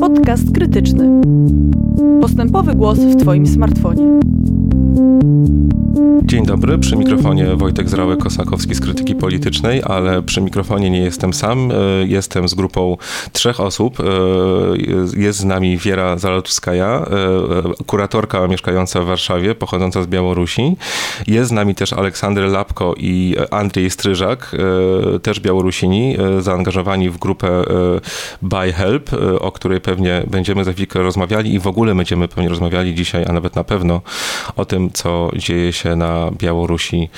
Podcast krytyczny. Postępowy głos w Twoim smartfonie. Dzień dobry, przy mikrofonie Wojtek Zrałek-Kosakowski z Krytyki Politycznej, ale przy mikrofonie nie jestem sam, e, jestem z grupą trzech osób. E, jest z nami Wiera Zalotowskaja, e, kuratorka mieszkająca w Warszawie, pochodząca z Białorusi. Jest z nami też Aleksander Lapko i Andrzej Stryżak, też Białorusini, zaangażowani w grupę Buy Help, o której pewnie będziemy za chwilkę rozmawiali i w ogóle będziemy pewnie rozmawiali dzisiaj, a nawet na pewno o tym, co dzieje się na Białorusi.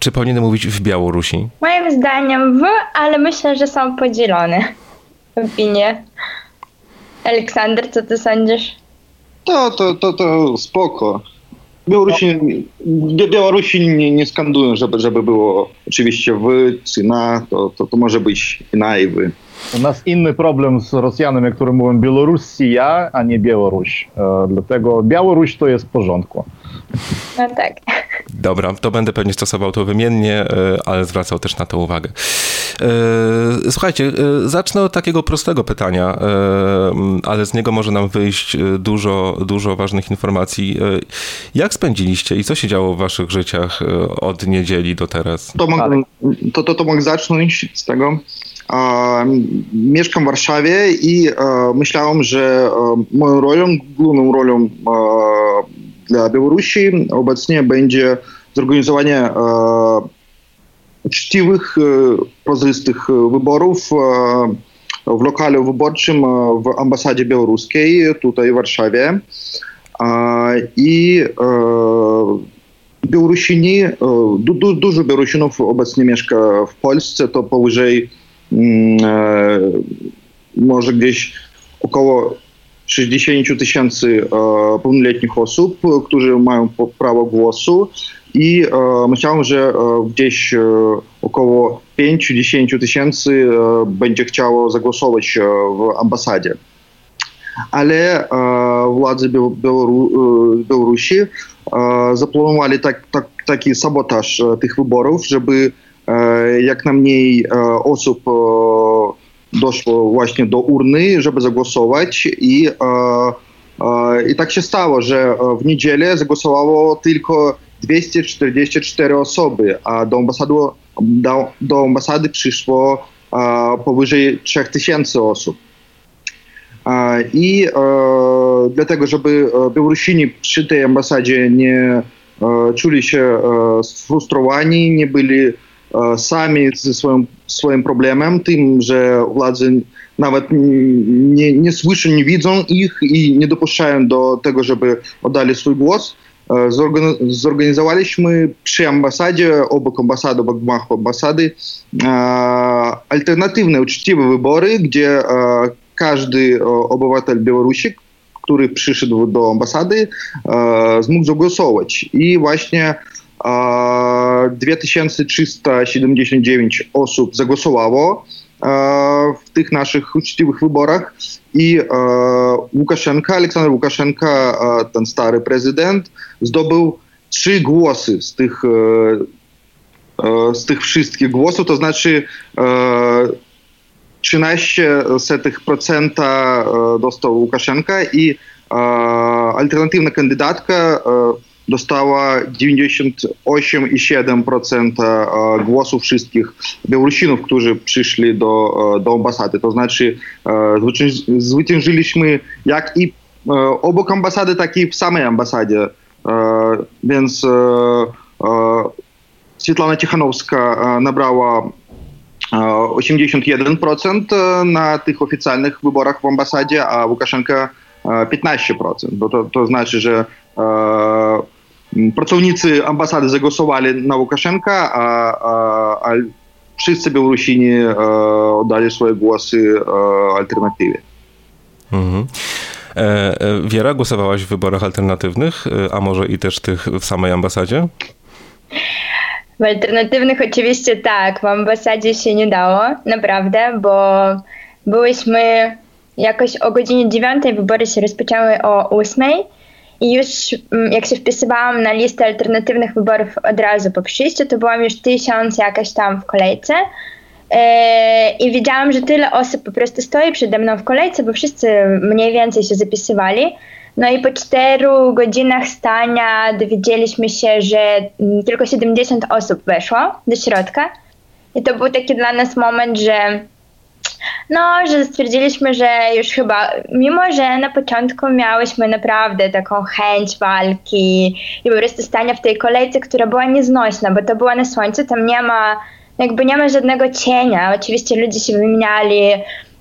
Czy powinienem mówić w Białorusi? Moim zdaniem w, ale myślę, że są podzielone opinie. Aleksander, co ty sądzisz? To, to, to, to spoko. Białorusi, Białorusi nie, nie skandują, żeby, żeby było oczywiście wy czy na, to, to, to może być i na i wy. U nas inny problem z Rosjanami, którzy mówią Białorusja, a nie Białoruś. E, dlatego Białoruś to jest w porządku. No tak. Dobra, to będę pewnie stosował to wymiennie, e, ale zwracał też na to uwagę. E, słuchajcie, e, zacznę od takiego prostego pytania, ale z niego może nam wyjść dużo, dużo ważnych informacji. Jak spędziliście i co się działo w waszych życiach od niedzieli do teraz? To mogę, to, to, to mogę zacząć z tego. Mieszkam w Warszawie i myślałem, że moją rolą, główną rolą dla Białorusi obecnie będzie zorganizowanie e, uczciwych, e, prozrystych wyborów e, w lokalu wyborczym w ambasadzie białoruskiej tutaj w Warszawie. I Białorusini, du, dużo Białorusinów obecnie mieszka w Polsce, to powyżej mm, może gdzieś około 60 tysięcy pełnoletnich osób, którzy mają prawo głosu i myślałem, że gdzieś około 5-10 tysięcy będzie chciało zagłosować w ambasadzie. Ale władze Białorusi zaplanowali tak, tak, taki sabotaż tych wyborów, żeby jak najmniej osób doszło właśnie do urny, żeby zagłosować i, i tak się stało, że w niedzielę zagłosowało tylko 244 osoby, a do ambasady, do, do ambasady przyszło powyżej 3000 osób. I dlatego, żeby Białorusini przy tej ambasadzie nie czuli się sfrustrowani, nie byli że władze nawet nie, nie słyszą, nie widzą ich i nie dopuszczają do tego, żeby oddali swój głos. Zorganizowaliśmy przy ambasadzie, obok ambasady, obok gmachu ambasady, alternatywne, uczciwe wybory, gdzie każdy obywatel Białorusi, który przyszedł do ambasady, mógł zagłosować. I właśnie 2379 osób zagłosowało w tych naszych uczciwych wyborach i Łukaszenka, Aleksander Łukaszenka, ten stary prezydent, zdobył trzy głosy z tych, z tych wszystkich głosów, to znaczy 13% dostał Łukaszenka i alternatywna kandydatka dostała 98,7% głosów wszystkich Białorusinów, którzy przyszli do, do ambasady. To znaczy zwyciężyliśmy jak i obok ambasady, tak i w samej ambasadzie. Więc Світлана Тихановська набрала 81% na tych oficjalnych wyborach w ambasadzie, a Łukaszenka 15%. Bo to, to znaczy, że Pracownicy ambasady zagłosowali na Łukaszenka, a, a, a wszyscy Białorusini oddali swoje głosy alternatywie. Mhm. Wiera, głosowałaś w wyborach alternatywnych, a może i też tych w samej ambasadzie? W alternatywnych oczywiście tak, w ambasadzie się nie dało, naprawdę, bo byłyśmy jakoś o godzinie 9, wybory się rozpoczęły o 8 i już mm, jak się wpisywałam na listę alternatywnych wyborów od razu po przyjściu, to byłam już tysiąc jakaś tam w kolejce. E, I widziałam, że tyle osób po prostu stoi przede mną w kolejce, bo wszyscy mniej więcej się zapisywali. No i po czteru godzinach stania dowiedzieliśmy się, że mm, tylko 70 osób weszło do środka. I to był taki dla nas moment, że no, że stwierdziliśmy, że już chyba, mimo że na początku miałyśmy naprawdę taką chęć walki i po prostu stania w tej kolejce, która była nieznośna, bo to była na słońcu, tam nie ma, jakby nie ma żadnego cienia. Oczywiście ludzie się wymieniali,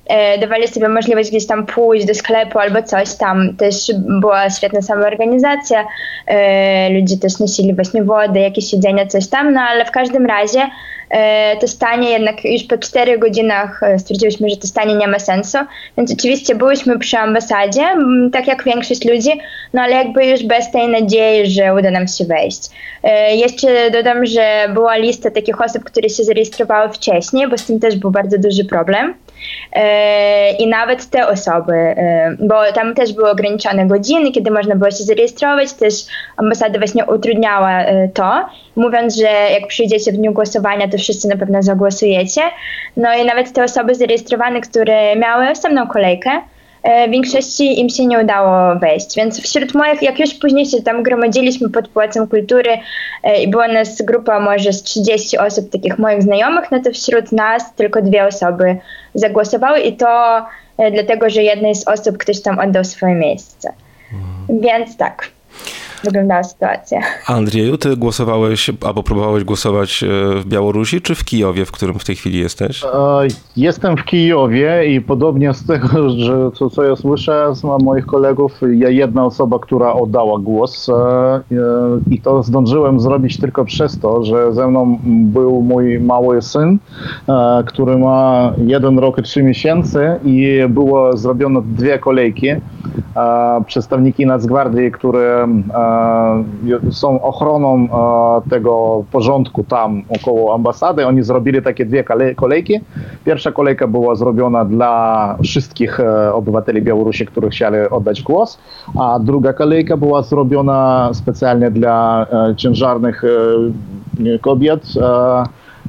e, dawali sobie możliwość gdzieś tam pójść do sklepu albo coś tam. Też była świetna samoorganizacja, e, ludzie też nosili właśnie wodę, jakieś jedzenie, coś tam, no ale w każdym razie to stanie jednak już po 4 godzinach e, stwierdziłyśmy, że to stanie nie ma sensu, więc oczywiście byłyśmy przy ambasadzie, tak jak większość ludzi, no ale jakby już bez tej nadziei, że uda nam się wejść. E, jeszcze dodam, że była lista takich osób, które się zarejestrowały wcześniej, bo z tym też był bardzo duży problem. I nawet te osoby, bo tam też były ograniczone godziny, kiedy można było się zarejestrować, też ambasada właśnie utrudniała to, mówiąc, że jak przyjdziecie w dniu głosowania, to wszyscy na pewno zagłosujecie. No i nawet te osoby zarejestrowane, które miały osobną kolejkę, w większości im się nie udało wejść. Więc wśród moich, jak już później się tam gromadziliśmy pod Pałacem Kultury i była nas grupa może z 30 osób, takich moich znajomych, no to wśród nas tylko dwie osoby zagłosowały i to dlatego, że jednej z osób ktoś tam oddał swoje miejsce. Mhm. Więc tak wyglądała sytuacja. Andrzeju, ty głosowałeś albo próbowałeś głosować e, w Białorusi czy w Kijowie, w którym w tej chwili jesteś? E, jestem w Kijowie i podobnie z tego, że to, co ja słyszę z moich kolegów, ja jedna osoba, która oddała głos e, i to zdążyłem zrobić tylko przez to, że ze mną był mój mały syn, który ma jeden rok i trzy miesiące i było zrobione dwie kolejki. Przedstawniki Nacgwardii, które są ochroną tego porządku tam około ambasady. Oni zrobili takie dwie kolejki. Pierwsza kolejka była zrobiona dla wszystkich e, obywateli Białorusi, którzy chcieli oddać głos, a druga kolejka była zrobiona specjalnie dla e, ciężarnych e, kobiet,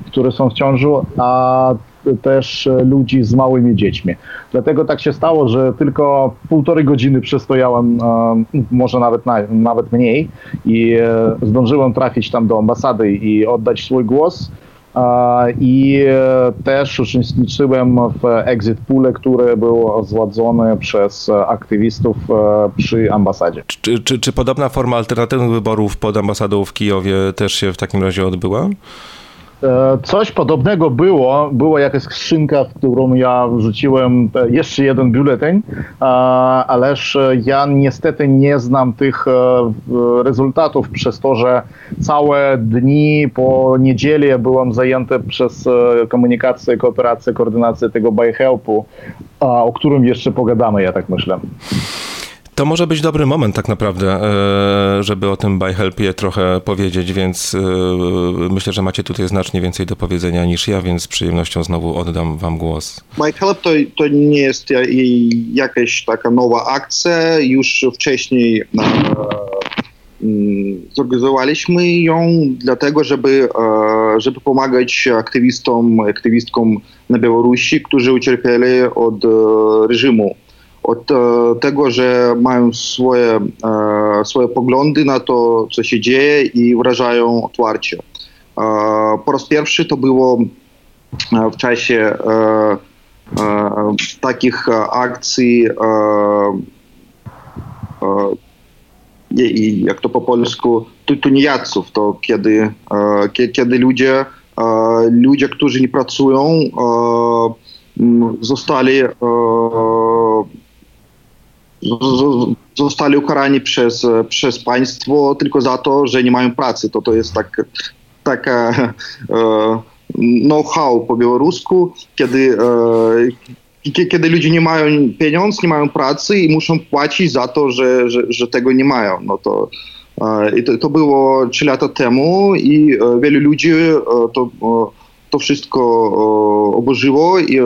które są w ciąży, a też ludzi z małymi dziećmi. Dlatego tak się stało, że tylko półtorej godziny przestojałem, e, może nawet, nawet mniej i e, zdążyłem trafić tam do ambasady i oddać swój głos. I e, też uczestniczyłem w exit poole, który był zładzony przez aktywistów przy ambasadzie. Czy, czy, czy podobna forma alternatywnych wyborów pod ambasadą w Kijowie też się w takim razie odbyła? E, coś podobnego było, była jakaś skrzynka, w którą ja wrzuciłem e, jeszcze jeden biuleteń, e, ależ ja niestety nie znam tych rezultatów przez to, że całe dni po niedzielę byłem zajęty przez komunikację, kooperację, koordynację tego buy helpu, o którym jeszcze pogadamy, ja tak myślę. To może być dobry moment tak naprawdę, e, żeby o tym Buy Helpie trochę powiedzieć, więc e, myślę, że macie tutaj znacznie więcej do powiedzenia niż ja, więc z przyjemnością znowu oddam wam głos. Buy Help to, to nie jest jakaś taka nowa akcja, już wcześniej e, mm, zorganizowaliśmy ją dlatego, żeby, żeby pomagać aktywistom, aktywistkom na Białorusi, którzy ucierpieli od reżimu od e, tego, że mają swoje, e, swoje poglądy na to, co się dzieje i wyrażają otwarcie. E, po raz pierwszy to było w czasie takich akcji, jak to po polsku, tuniaców, to kiedy, kiedy ludzie, ludzie, którzy nie pracują, zostali zostali ukarani przez, przez państwo tylko za to, że nie mają pracy. To to jest tak, taka e, know-how po białorusku, kiedy, e, kiedy ludzie nie mają pieniędzy, nie mają pracy i muszą płacić za to, że, że, że tego nie mają. No to, e, i to, to było trzy lata temu i wielu ludzi to to wszystko oburzyło i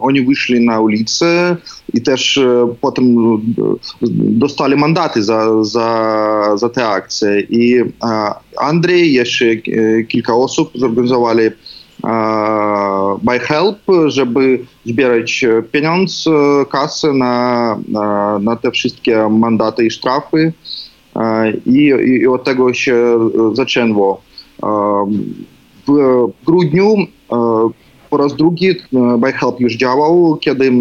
oni wyszli na ulicę i też e, potem e, dostali mandaty za, za, za te akcje. I Andrzej, jeszcze e, kilka osób zorganizowali by Help, żeby zbierać pieniądze, kasę na, na, te wszystkie mandaty i sztrafy. I, i od tego się zaczęło. W grudniu po raz drugi by Help już działał, kiedy,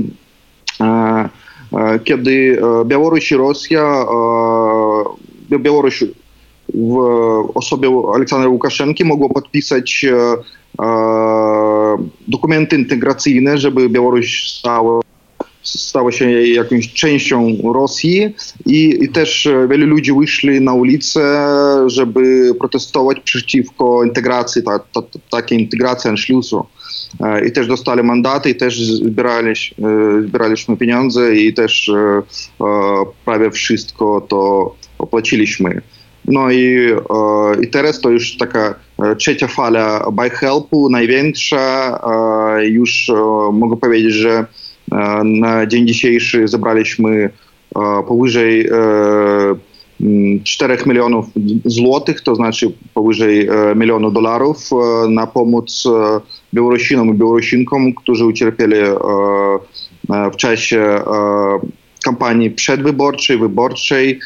kiedy Białoruś i Rosja, Białoruś w osobie Aleksandra Łukaszenki mogło podpisać dokumenty integracyjne, żeby Białoruś stała, stała się jakąś częścią Rosji i, i też wielu ludzi wyszli na ulicę, żeby protestować przeciwko integracji, ta, ta, takiej integracji Anschlussu. I też dostali mandaty, i też zbieraliśmy, zbieraliśmy pieniądze i też prawie wszystko to opłaciliśmy. No i, i teraz to już taka trzecia fala by helpu, największa. Już mogę powiedzieć, że na dzień dzisiejszy zebraliśmy powyżej 4 milionów złotych, to znaczy powyżej milionu dolarów na pomoc Białorusinom i Białorusinkom, którzy ucierpieli w czasie kampanii przedwyborczej, wyborczej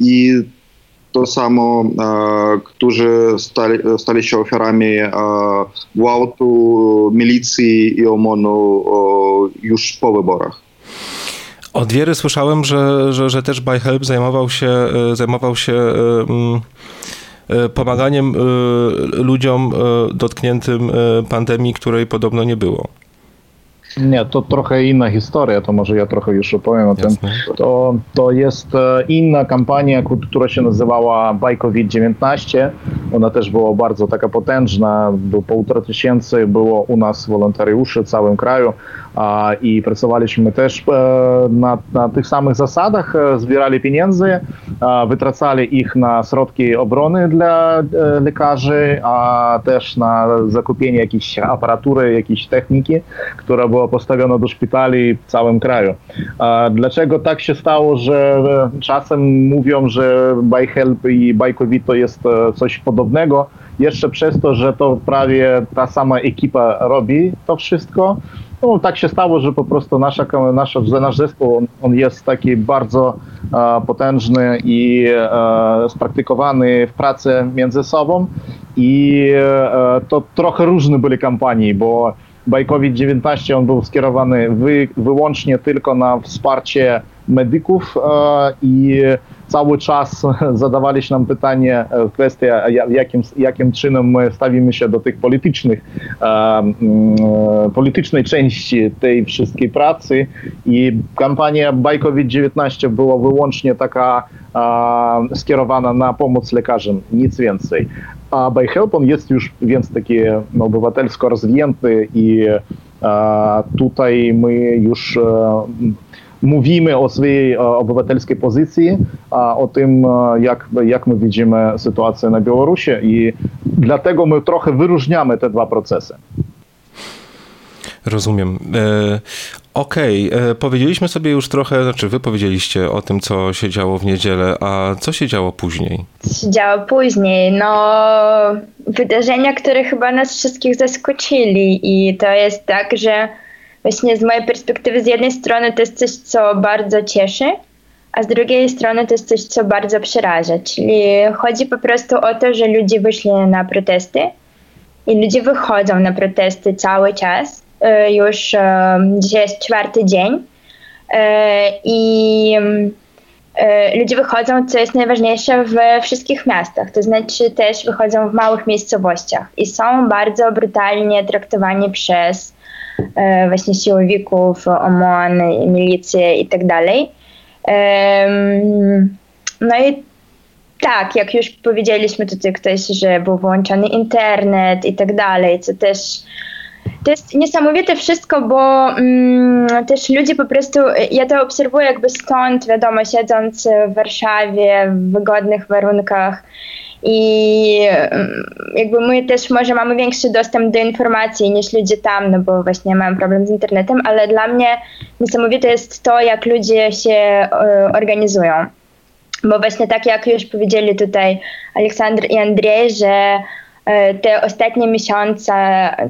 i to samo, którzy stali, stali się ofiarami gwałtu, milicji i OMON-u już po wyborach. Od Wiery słyszałem, że, że, że też By zajmował się, zajmował się pomaganiem ludziom dotkniętym pandemii, której podobno nie było. Nie, to trochę inna historia, to może ja trochę już opowiem o tym. To, to jest inna kampania, która się nazywała Buy COVID-19. Ona też była bardzo taka potężna, było półtora tysięcy, było u nas wolontariuszy w całym kraju e, na tych samych zasadach, e, zbierali pieniądze, a, wytracali ich na środki obrony dla e, lekarzy, a też na zakupienie jakiejś aparatury, jakiejś techniki, która była postawiona do szpitali w całym kraju. Dlaczego tak się stało, że czasem mówią, że Buy Help i Buy COVID to jest coś podobnego, jeszcze przez to, że to prawie ta sama ekipa robi to wszystko. No, tak się stało, że po prostu nasza, nasza, nasz zespół on, on jest taki bardzo e, potężny i e, spraktykowany w pracy między sobą i e, to trochę różne były kampanii, bo by COVID-19 on był skierowany wy, wyłącznie tylko na wsparcie medyków i cały czas zadawaliście nam pytanie, kwestia jakim, jakim czynem my stawimy się do tych politycznych, politycznej części tej wszystkiej pracy i kampania Buy COVID-19 była wyłącznie taka skierowana na pomoc lekarzom, nic więcej. A By Help on jest już więc taki no, obywatelsko rozwinięty i tutaj my już mówimy o swojej obywatelskiej pozycji, o tym, jak, jak my widzimy sytuację na Białorusi i dlatego my trochę wyróżniamy te dwa procesy. Rozumiem. E, Okej, okay. powiedzieliśmy sobie już trochę, znaczy wy powiedzieliście o tym, co się działo w niedzielę, a co się działo później? Co się działo później? No, wydarzenia, które chyba nas wszystkich zaskoczyli i to jest tak, że właśnie z mojej perspektywy z jednej strony to jest coś, co bardzo cieszy, a z drugiej strony to jest coś, co bardzo przeraża. Czyli chodzi po prostu o to, że ludzie wyszli na protesty i ludzie wychodzą na protesty cały czas. E, już e, dzisiaj jest czwarty dzień e, i ludzie wychodzą, co jest najważniejsze, we wszystkich miastach, to znaczy też wychodzą w małych miejscowościach i są bardzo brutalnie traktowani przez właśnie siłowików, OMON, milicję i tak dalej. No i tak, jak już powiedzieliśmy tutaj ktoś, że był włączony internet i tak dalej, co też to jest niesamowite wszystko, bo mm, też ludzie po prostu, ja to obserwuję jakby stąd, wiadomo, siedząc w Warszawie w wygodnych warunkach i mm, jakby my też może mamy większy dostęp do informacji niż ludzie tam, no bo właśnie mam problem z internetem, ale dla mnie niesamowite jest to, jak ludzie się y, organizują. Bo właśnie tak jak już powiedzieli tutaj Aleksandr i Andrzej, że te ostatnie miesiące,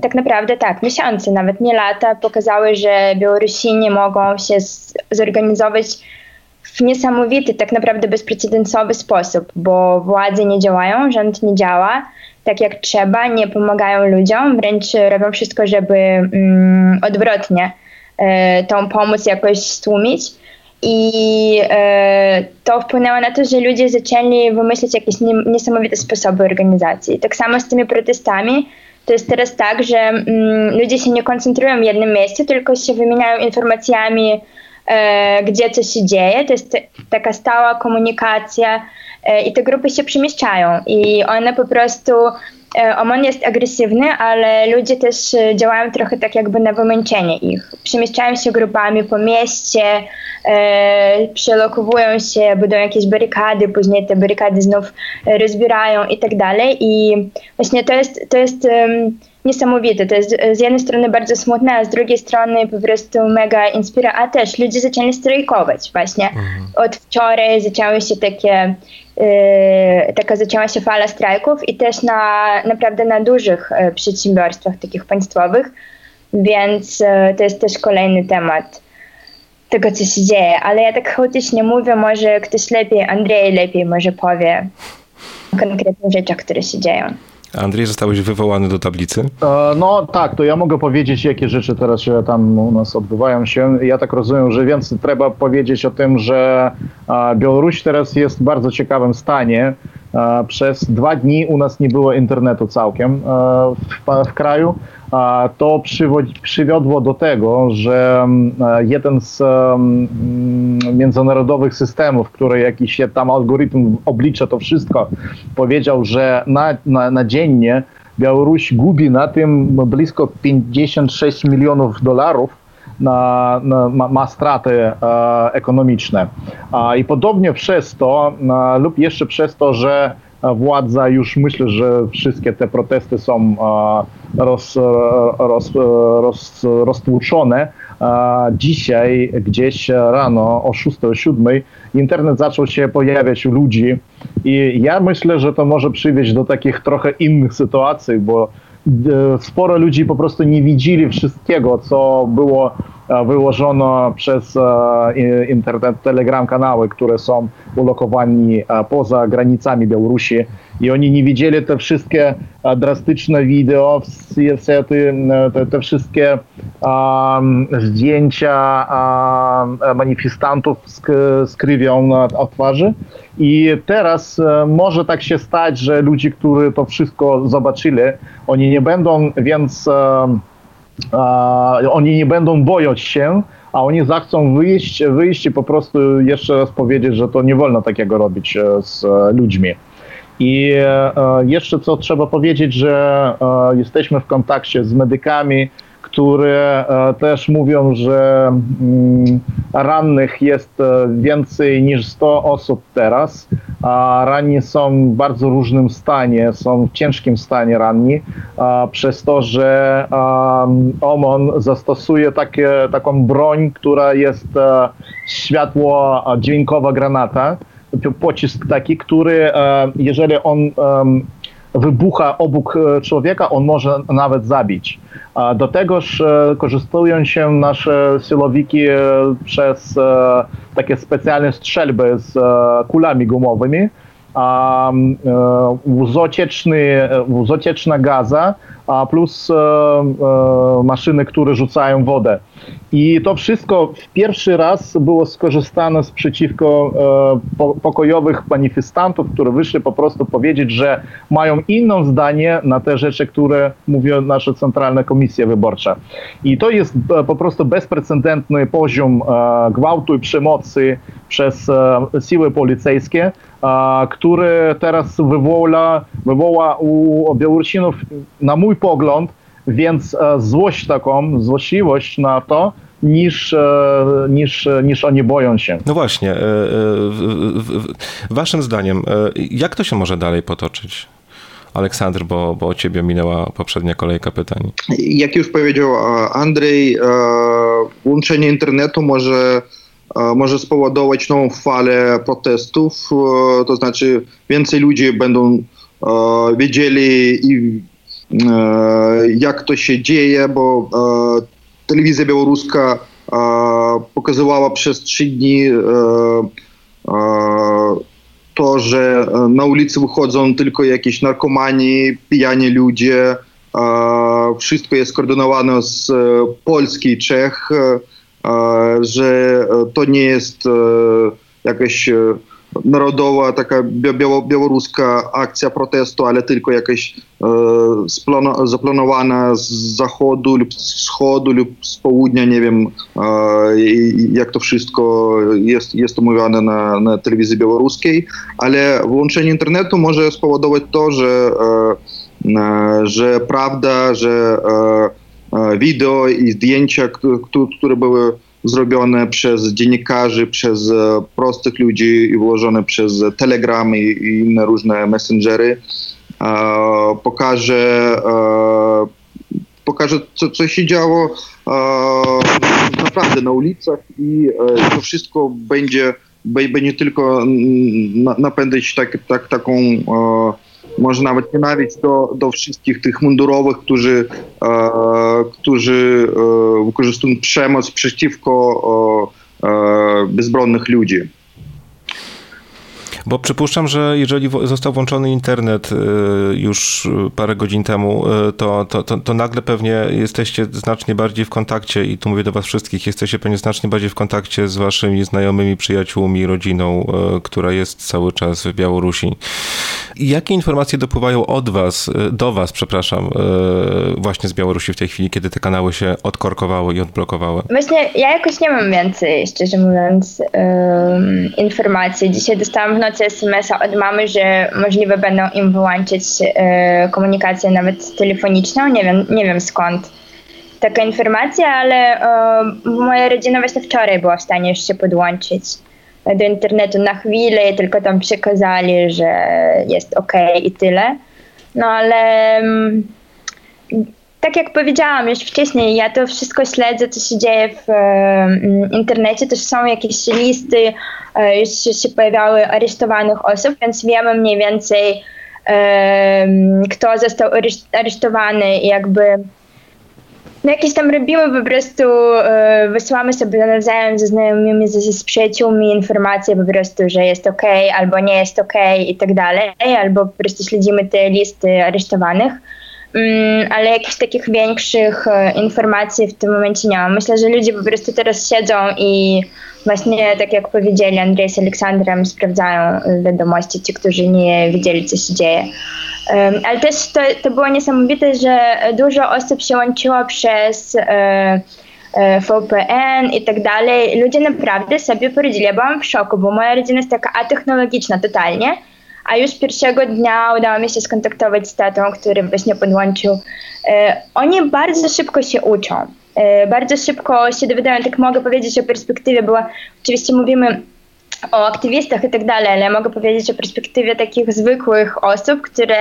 tak naprawdę tak, miesiące, nawet nie lata, pokazały, że Białorusini mogą się zorganizować w niesamowity, tak naprawdę bezprecedensowy sposób, bo władze nie działają, rząd nie działa tak jak trzeba, nie pomagają ludziom, wręcz robią wszystko, żeby mm, odwrotnie e, tą pomoc jakoś stłumić. I e, to wpłynęło na to, że ludzie zaczęli wymyślać jakieś niesamowite sposoby organizacji. Tak samo z tymi protestami. To jest teraz tak, że mm, ludzie się nie koncentrują w jednym miejscu, tylko się wymieniają informacjami, e, gdzie coś się dzieje. To jest taka stała komunikacja e, i te grupy się przemieszczają i one po prostu OMON jest agresywny, ale ludzie też e, działają trochę tak jakby na wymęczenie ich. Przemieszczają się grupami po mieście, e, przelokowują się, budują jakieś barykady, później te barykady znów e, rozbierają i tak dalej. I właśnie to jest, to jest um, niesamowite. To jest z jednej strony bardzo smutne, a z drugiej strony po prostu mega inspira. A też ludzie zaczęli strajkować właśnie. Mhm. Od wczoraj zaczęły się takie taka zaczęła się fala strajków i też na naprawdę na dużych yy, przedsiębiorstwach takich państwowych, więc yy, to jest też kolejny temat tego, co się dzieje. Ale ja tak chaotycznie mówię, może ktoś lepiej, Andrzej lepiej może powie o konkretnych rzeczach, które się dzieją. Andrzej, zostałeś wywołany do tablicy? E, no tak, to ja mogę powiedzieć, jakie rzeczy teraz się tam u nas odbywają się. Ja tak rozumiem, że więcej trzeba powiedzieć o tym, że Białoruś teraz jest w bardzo ciekawym stanie. Przez dwa dni u nas nie było internetu całkiem w, w kraju. To przywiodło do tego, że jeden z międzynarodowych systemów, który jakiś tam algorytm oblicza to wszystko, powiedział, że na, na, na dziennie Białoruś gubi na tym blisko 56 milionów dolarów ma, ma straty e, ekonomiczne. E, I podobnie przez to, e, lub jeszcze przez to, że władza już myślę, że wszystkie te protesty są roz, roz, roz, roztłuczone. Dzisiaj gdzieś rano o 6 o 7 internet zaczął się pojawiać u ludzi i ja myślę, że to może przywieźć do takich trochę innych sytuacji, bo sporo ludzi po prostu nie widzieli wszystkiego, co było E, wyłożono przez e, internet telegram kanały, które są ulokowani e, poza granicami Białorusi i oni nie widzieli te wszystkie drastyczne wideo, te, te wszystkie um, zdjęcia um, manifestantów z, z krwią na twarzy. I teraz może tak się stać, że ludzie, którzy to wszystko zobaczyli, oni nie będą więc oni nie będą bojąć się, a oni zachcą wyjść, wyjść i po prostu jeszcze raz powiedzieć, że to nie wolno takiego robić e, z e, ludźmi. I e, jeszcze co trzeba powiedzieć, że jesteśmy w kontakcie z medykami, które e, też mówią, że mm, rannych jest e, więcej niż 100 osób teraz, ranni są w bardzo różnym stanie, są w ciężkim stanie ranni, przez to, że OMON zastosuje takie, taką broń, która jest e, światło dźwiękowa granata, pocisk taki, który jeżeli on wybucha obok człowieka, on może nawet zabić. Do tegoż e, korzystują się nasze silowiki e, przez e, takie specjalne strzelby z kulami gumowymi, łzocieczny, łzocieczna gaza, a plus maszyny, które rzucają wodę. I to wszystko w pierwszy raz było skorzystane z przeciwko e, pokojowych manifestantów, które wyszli po prostu powiedzieć, że mają inną zdanie na te rzeczy, które mówi nasza Centralna Komisja Wyborcza. I to jest e, po prostu bezprecedentny poziom e, gwałtu i przemocy przez siły policyjskie, który teraz wywoła, wywoła u Białorusinów, na mój pogląd, więc złość taką, złośliwość na to, niż, e, niż, niż oni boją się. No właśnie, e, e, waszym zdaniem, jak to się może dalej potoczyć? Aleksandr, bo, bo ciebie minęła poprzednia kolejka pytań. Jak już powiedział Andrzej, włączenie internetu może, może spowodować nową falę protestów, to znaczy więcej ludzi będą wiedzieli i jak to się dzieje, bo telewizja białoruska pokazywała przez trzy dni to, że na ulicy wychodzą tylko jakieś narkomani, pijani ludzie, wszystko jest koordynowane z Polski i Czech, że to nie jest jakaś narodowa, taka białoruska akcja protestu, ale tylko jakaś e, zaplanowana z zachodu lub z wschodu lub z południa, nie wiem jak to wszystko jest, jest omówione na, na telewizji białoruskiej, ale włączenie internetu może spowodować to, że, e, że prawda, że e, wideo i zdjęcia, które były zrobione przez dziennikarzy, przez e, prostych ludzi i włożone przez Telegram i, inne różne messengery. E, pokaże, e, pokaże co, co się działo naprawdę na ulicach i to wszystko będzie, będzie tylko napędzać tak, tak, taką może nawet nienawiść do, do wszystkich tych mundurowych, którzy, e, którzy e, wykorzystują przemoc przeciwko e, bezbronnych ludzi. Bo przypuszczam, że jeżeli został włączony internet y, już parę godzin temu, y, to, to, to, to, nagle pewnie jesteście znacznie bardziej w kontakcie i tu mówię do was wszystkich, jesteście pewnie znacznie bardziej w kontakcie z waszymi znajomymi, przyjaciółmi, rodziną, y, która jest cały czas w Białorusi. Jakie informacje dopływają od was, do was, przepraszam, właśnie z Białorusi w tej chwili, kiedy te kanały się odkorkowały i odblokowały? Właśnie ja jakoś nie mam więcej, szczerze mówiąc, um, informacji. Dzisiaj dostałam w nocy SMS-a od mamy, że możliwe będą im wyłączyć e, komunikację nawet telefoniczną. Nie wiem, nie wiem skąd taka informacja, ale e, moja rodzina właśnie wczoraj była w stanie już się podłączyć do internetu na chwilę tylko tam przekazali, że jest ok i tyle. No ale mm, tak jak powiedziałam już wcześniej, ja to wszystko śledzę, co się dzieje w um, internecie. Też są jakieś listy, um, już się pojawiały aresztowanych osób, więc wiemy mniej więcej, um, kto został aresztowany i jakby no jakieś tam robimy po prostu, e, wysyłamy sobie nawzajem ze znajomymi, ze, ze przyjaciółmi informacje po prostu, że jest ok, albo nie jest ok i tak dalej, albo po prostu śledzimy te listy aresztowanych. Mm, ale jakichś takich większych e, informacji w tym momencie nie mam. Myślę, że ludzie po prostu teraz siedzą i właśnie tak jak powiedzieli Andrzej z Aleksandrem sprawdzają wiadomości, ci, którzy nie wiedzieli, co się dzieje. Ale też to, to było niesamowite, że dużo osób się łączyło przez e, e, VPN i tak dalej. Ludzie naprawdę sobie poradzili. Ja byłam w szoku, bo moja rodzina jest taka atechnologiczna totalnie a już pierwszego dnia udało mi się skontaktować z tatą, który właśnie podłączył. E, oni bardzo szybko się uczą. E, bardzo szybko się dowiadają, tak mogę powiedzieć o perspektywie, bo oczywiście mówimy o aktywistach i tak dalej, ale mogę powiedzieć o perspektywie takich zwykłych osób, które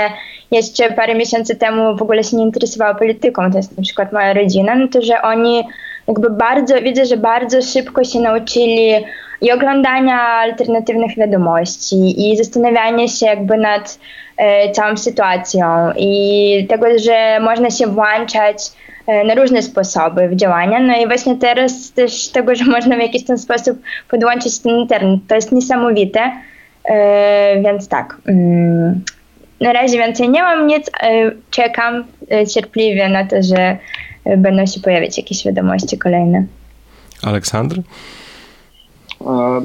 jeszcze parę miesięcy temu w ogóle się nie interesowały polityką, to jest na przykład moja rodzina, no to że oni jakby bardzo, widzę, że bardzo szybko się nauczyli i oglądania alternatywnych wiadomości i zastanawiania się jakby nad e, całą sytuacją i tego, że można się włączać e, na różne sposoby w działania. No i właśnie teraz też tego, że można w jakiś ten sposób podłączyć ten internet. To jest niesamowite. E, więc tak. Mm, na razie więcej nie mam nic. E, czekam e, cierpliwie na to, że będą się pojawiać jakieś wiadomości kolejne. Aleksandr?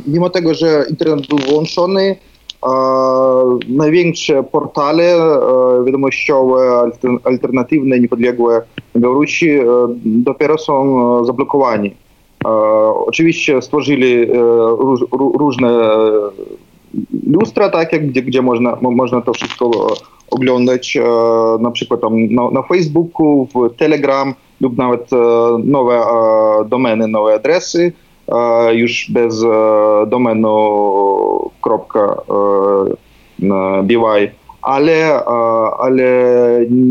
Mimo tego, że internet był włączony, największe portale wiadomościowe, alternatywne, niepodległe Białorusi dopiero są zablokowani. Oczywiście stworzyli różne lustra, tak, gdzie, gdzie można, można to wszystko oglądać, na przykład tam na, na Facebooku, w Telegram lub nawet nowe domeny, nowe adresy już bez domenu .by, ale, ale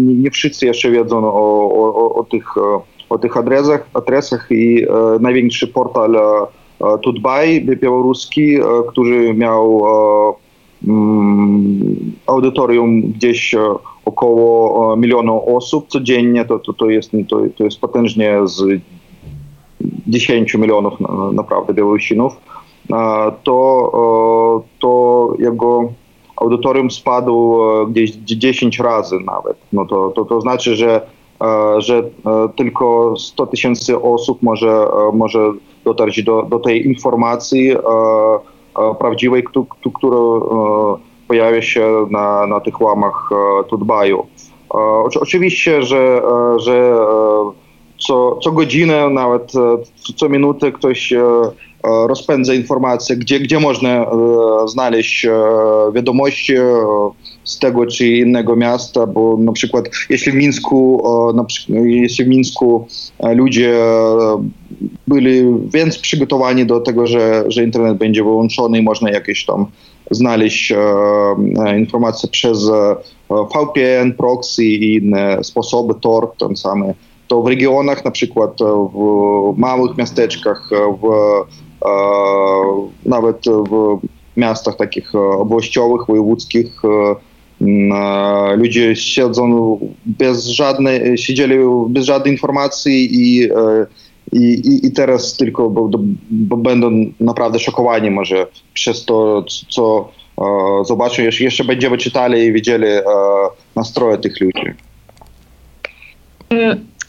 nie wszyscy jeszcze wiedzą o, o, o, tych, o tych adresach, adresach i największy portal Tutbaj białoruski, który miał audytorium gdzieś około miliona osób codziennie, to, to, to, jest, to, to jest potężnie z 10 milionów naprawdę Białorusinów, to, to jego audytorium spadł gdzieś 10 razy nawet. No to, to, to znaczy, że, że tylko 100 tysięcy osób może, może dotarć do, do tej informacji prawdziwej, która pojawia się na, na tych łamach Tudbaju. Oczywiście, że, że co, co godzinę, nawet co minutę ktoś rozpędza informacje, gdzie, gdzie można znaleźć wiadomości z tego czy innego miasta, bo na przykład jeśli w Mińsku, na jeśli w Mińsku ludzie byli więc przygotowani do tego, że, że internet będzie wyłączony i można jakieś tam znaleźć informacje przez VPN, proxy i inne sposoby, Tor, ten samy, to w regionach, na przykład w małych miasteczkach, w, nawet w miastach takich obłościowych, wojewódzkich, ludzie siedzą bez żadnej, siedzieli bez żadnej informacji i, i, i teraz tylko będą naprawdę szokowani może przez to, co zobaczą, jeszcze będziemy czytali i widzieli nastroje tych ludzi.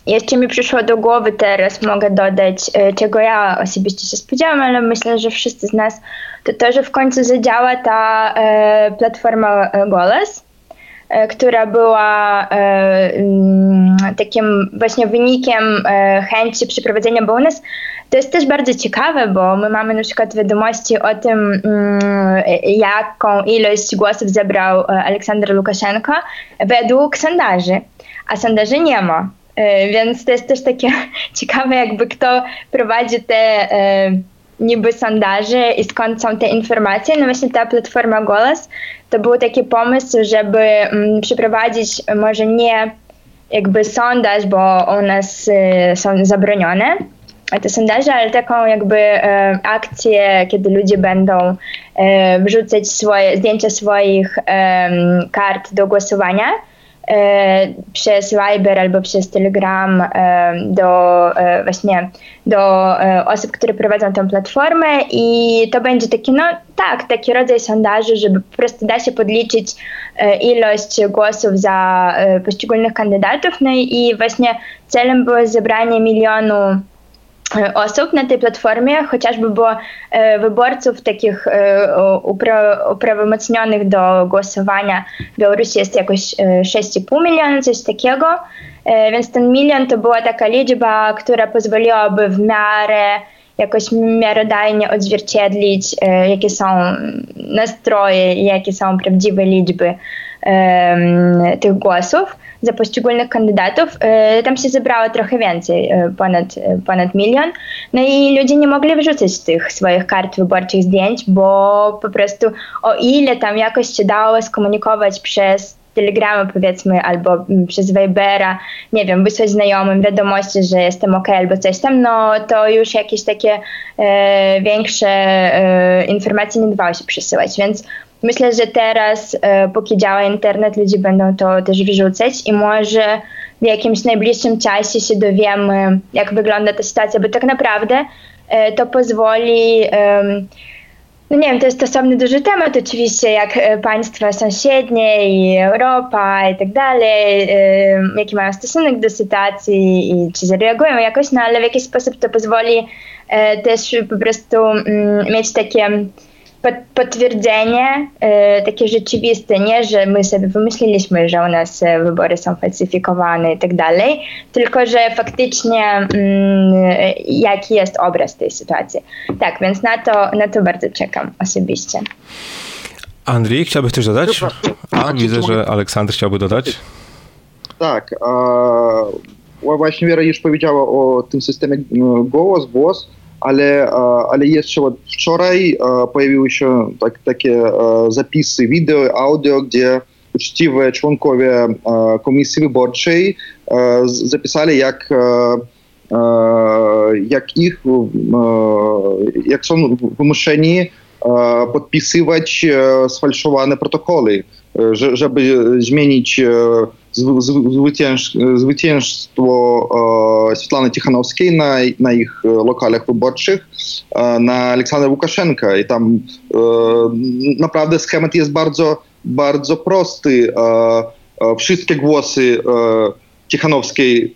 Jeszcze mi przyszło do głowy teraz, mogę dodać, czego ja osobiście się spodziewam, ale myślę, że wszyscy z nas, to to, że w końcu zadziała ta e, platforma Goles, e, która była e, takim właśnie wynikiem chęci przeprowadzenia bonus. To jest też bardzo ciekawe, bo my mamy na przykład wiadomości o tym, jaką ilość głosów zebrał Aleksander Łukaszenko według sondaży, a sondaży nie ma. Więc to jest też takie ciekawe, jakby kto prowadzi te e, niby sondaże i skąd są te informacje. No właśnie ta platforma Golas to był taki pomysł, żeby m, przeprowadzić może nie jakby sondaż, bo u nas e, są zabronione te sondaże, ale taką jakby e, akcję, kiedy ludzie będą e, wrzucać swoje zdjęcia swoich kart do głosowania E, przez Viber albo przez Telegram e, do e, właśnie do osób, które prowadzą tę platformę i to będzie taki, no tak, taki rodzaj sondaży, żeby po prostu da się podliczyć ilość głosów za poszczególnych kandydatów, no i właśnie celem było zebranie milionu osób na tej platformie, chociażby było e, wyborców takich e, upra uprawomocnionych do głosowania. W Białorusi jest jakoś 6,5 e, miliona, coś takiego, więc ten milion to była taka liczba, która pozwoliłaby w miarę jakoś miarodajnie odzwierciedlić, jakie są nastroje jakie są prawdziwe liczby tych głosów za poszczególnych kandydatów. Tam się zebrało trochę więcej, ponad, ponad milion. No i ludzie nie mogli wrzucać tych swoich kart wyborczych zdjęć, bo po prostu o ile tam jakoś się dało skomunikować przez Telegramy powiedzmy, albo przez Vibera, nie wiem, wysłać znajomym wiadomości, że jestem ok, albo coś tam, no to już jakieś takie e, większe e, informacje nie dawało się przesyłać, więc Myślę, że teraz, e, póki działa internet, ludzie będą to też wyrzucać i może w jakimś najbliższym czasie się dowiemy, jak wygląda ta sytuacja, bo tak naprawdę e, to pozwoli. No nie wiem, to jest osobny duży temat oczywiście, jak e, państwa sąsiednie i Europa i tak dalej, jaki mają stosunek do sytuacji i czy zareagują jakoś, no ale w jakiś sposób to pozwoli też po prostu mm, mieć takie potwierdzenie e, takie rzeczywiste, nie, że my sobie wymyśliliśmy, że u nas e, wybory są falsyfikowane i tak dalej, tylko że faktycznie mm, jaki jest obraz tej sytuacji. Tak, więc na to, na to bardzo czekam osobiście. Andrzej, chciałbyś coś dodać? A, widzę, że Aleksander chciałby dodać. Tak, a, właśnie Wiera już powiedziała o tym systemie no, głos, głos ale, ale jeszcze od wczoraj pojawiły się tak, takie zapisy wideo, audio, gdzie uczciwe członkowie Komisji Wyborczej zapisali, jak, jak ich, jak są wymuszeni podpisywać sfałszowane protokoły, żeby zmienić zwycięstwo Світлани Тихановської на, на їх локалях виборчих на Олександра Łukaszenka. I tam naprawdę schemat jest bardzo, bardzo prosty. Wszystkie głosy Tichanowskiej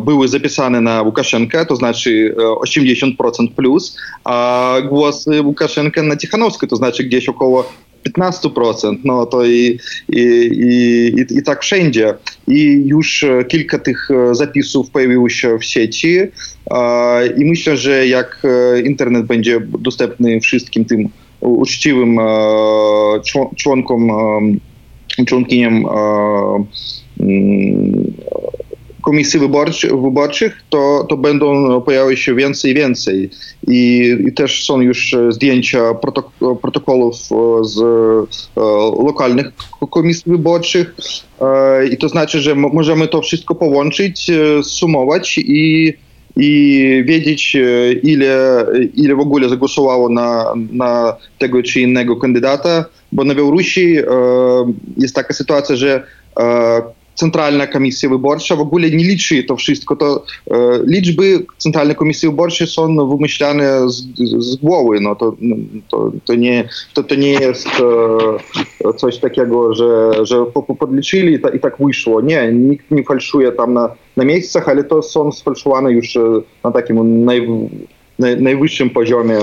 były zapisane na Łukaszenkę, to znaczy 80% plus, a głosy Łukaszenka na Tichanowską, to znaczy gdzieś około 15%, no to i, i, i, i tak wszędzie. I już kilka tych zapisów pojawiło się w sieci i myślę, że jak internet będzie dostępny wszystkim tym uczciwym członkom, członkiniom komisji wyborczych, wyborczych to, to będą pojawiać się więcej i więcej. I, i też są już zdjęcia protok protokołów z e, lokalnych komisji wyborczych. E, I to znaczy, że możemy to wszystko połączyć, e, sumować i, i wiedzieć, ile, ile w ogóle zagłosowało na, na tego czy innego kandydata, bo na Białorusi jest taka sytuacja, że Centralna Komisja Wyborcza w ogóle nie liczy to wszystko. To e, Centralnej Komisji Wyborczej są wymyślane z, z głowy. No to, to, to, nie, to, to nie jest e, coś takiego, że, że podliczyli i tak wyszło. Nie, nikt nie falszuje tam na, na miejscach, ale to są sfalszowane już na takim naj, naj, najwyższym poziomie